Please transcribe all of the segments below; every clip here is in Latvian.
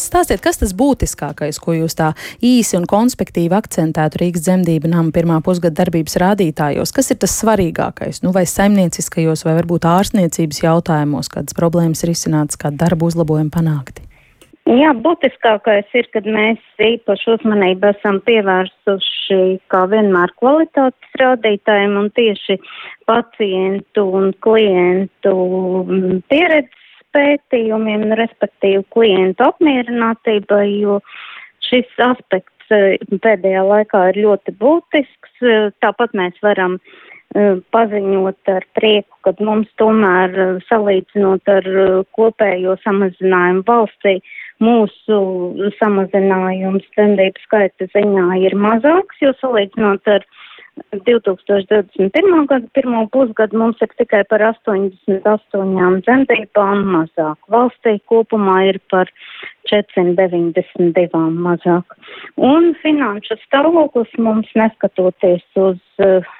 Stāstiet, kas tas būtiskākais, ko jūs tā īsi un konspektīvi akcentētu Rīgas dzemdību nama pirmā pusgada darbības rādītājos? Kas ir tas svarīgākais? Nu, vai saimnieciskajos, vai varbūt ārstniecības jautājumos, kādas problēmas ir izcināts, kāda darba uzlabojuma panākti? Jā, būtiskākais ir, kad mēs īpaši uzmanību esam pievērsuši, kā vienmēr, kvalitātes rādītājiem un tieši pacientu un klientu pieredzes pētījumiem, respektīvi klientu apmierinātībai, jo šis aspekts eh, pēdējā laikā ir ļoti būtisks. Eh, tāpat mēs varam eh, paziņot ar prieku, ka mums tomēr salīdzinot ar kopējo samazinājumu valstī, mūsu samazinājums dzemdību skaita ziņā ir mazāks, jo salīdzinot ar 2021. gada pirmo pusgadu mums ir tikai par 88 dzemdībām mazāk. Valstī kopumā ir par 492 mazāk. Un finanšu stāvoklis mums neskatoties uz uh,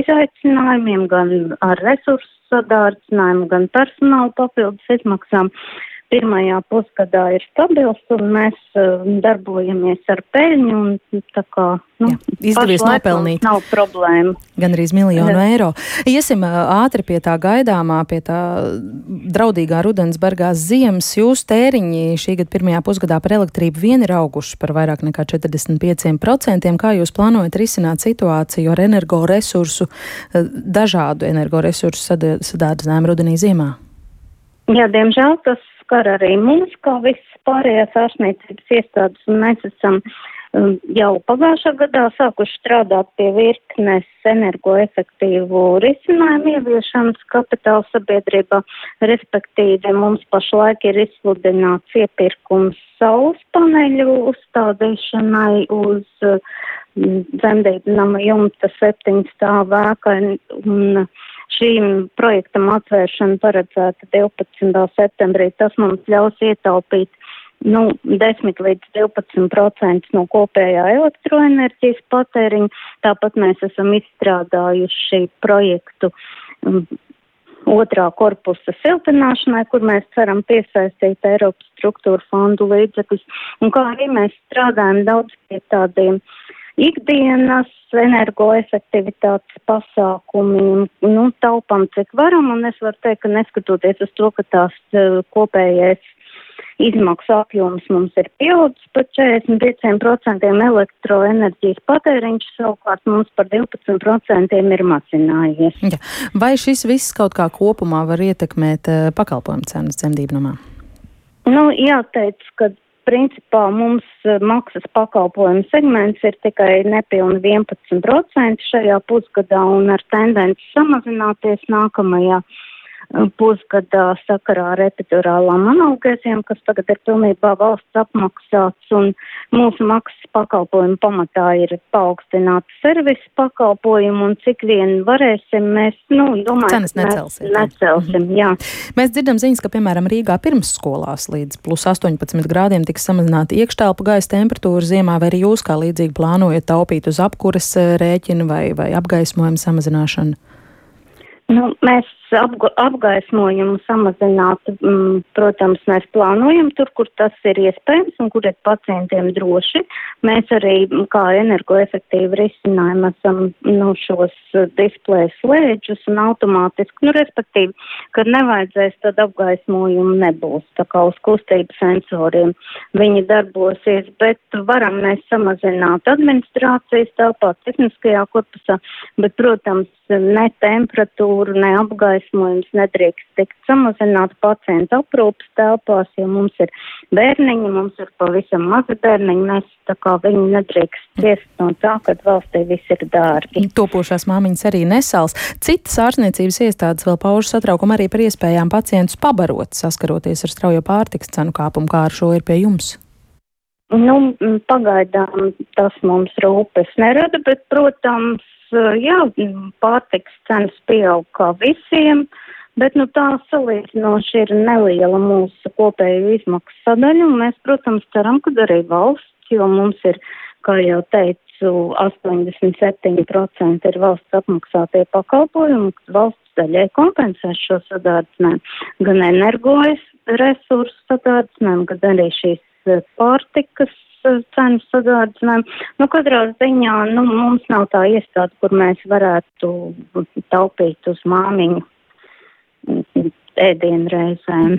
izaicinājumiem, gan ar resursu sadārdzinājumu, gan personāla papildus izmaksām, pirmajā pusgadā ir stabils, un mēs uh, darbojamies ar peļņu, un tā kā, nu, Jā, izdevies nopelnīt. Nav problēma. Gan arī miljonu Jā. eiro. Iesim uh, ātri pie tā gaidāmā, pie tā draudīgā rudens bargās ziemas. Jūs tēriņi šī gada pirmajā pusgadā par elektrību vien ir auguši par vairāk nekā 45%. Kā jūs plānojat risināt situāciju ar energoresursu, uh, dažādu energoresursu sadārdzinājumu rudenī ziemā? Jā, diemžēl tas skar arī mums, kā visas pārējās ārstniecības iestādes, un mēs esam um, jau pagājušā gadā sākuši strādāt pie virknes energoefektīvu risinājumu ieviešanas kapitāla sabiedrībā, respektīvi mums pašlaik ir izsludināts iepirkums saules paneļu uzstādīšanai uz um, dzemdību nama jumta septiņu stāvu ēkai un šīm projektam atvēršana paredzēta 12. septembrī. Tas mums ļaus ietaupīt nu, 10 līdz 12% no kopējā elektroenerģijas patēriņa. Tāpat mēs esam izstrādājuši projektu um, otrā korpusa siltināšanai, kur mēs ceram piesaistīt Eiropas struktūra fondu līdzekļus. Un kā arī mēs strādājam daudz pie tādiem uh, ikdienas energoefektivitātes pasākumi, nu, taupam cik varam, un es varu teikt, ka neskatoties uz to, ka tās uh, kopējais izmaksu apjoms mums ir pieaudzis par 45% elektroenerģijas patēriņš, savukārt mums par 12% ir mazinājies. Ja. Vai šis viss kaut kā kopumā var ietekmēt uh, pakalpojumu cenas dzemdībnumā? Nu, jāteic, ka principā mums eh, maksas pakalpojumu segments ir tikai nepilni 11% šajā pusgadā un ar tendenci samazināties nākamajā. Uh, pusgadā sakarā ar epidurālām analgēziem, kas tagad ir pilnībā valsts apmaksāts, un mūsu maksas pakalpojumu pamatā ir paaugstināta servisa pakalpojumu, un cik vien varēsim, mēs, nu, domājam, cenas necelsim. necelsim mhm. jā. Mēs dzirdam ziņas, ka, piemēram, Rīgā pirmsskolās līdz plus 18 grādiem tiks samazināta iekštelpu gaisa temperatūra ziemā, vai arī jūs kā līdzīgi plānojat taupīt uz apkuras rēķinu vai, vai apgaismojumu samazināšanu? Nu, mēs apgaismojumu samazināt, mm, protams, mēs plānojam tur, kur tas ir iespējams un kur ir pacientiem droši. Mēs arī kā energoefektīvi risinājumu esam nu, šos displeju slēdžus un automātiski, nu, respektīvi, kad nevajadzēs, tad apgaismojumu nebūs, tā kā uz kustību sensoriem viņi darbosies, bet varam mēs samazināt administrācijas telpā, tehniskajā korpusā, bet, protams, ne temperatūru, ne apgaismojumu apgaismojums nedrīkst tikt samazināts pacientu aprūpas telpās, jo mums ir bērniņi, mums ir pavisam mazi bērniņi, mēs tā kā viņi nedrīkst ciest no tā, ka valstī viss ir dārgi. Topošās māmiņas arī nesals. Citas ārstniecības iestādes vēl pauž satraukumu arī par iespējām pacientus pabarot, saskaroties ar straujo pārtiks cenu kāpumu, kā ar šo ir pie jums. Nu, pagaidām tas mums rūpes nerada, bet, protams, jā, pārtiks cenas pieaug kā visiem, bet nu, tā salīdzinoši ir neliela mūsu kopēju izmaksu sadaļa, mēs, protams, ceram, ka arī valsts, jo mums ir, kā jau teicu, 87% ir valsts apmaksātie pakalpojumi, valsts daļai kompensēs šo sadārdzinājumu, gan energojas resursu sadārdzinājumu, gan arī šīs pārtikas cenu sagārdzinājumu. Nu, katrā ziņā, nu, mums nav tā iestāde, kur mēs varētu taupīt uz māmiņu ēdienreizēm.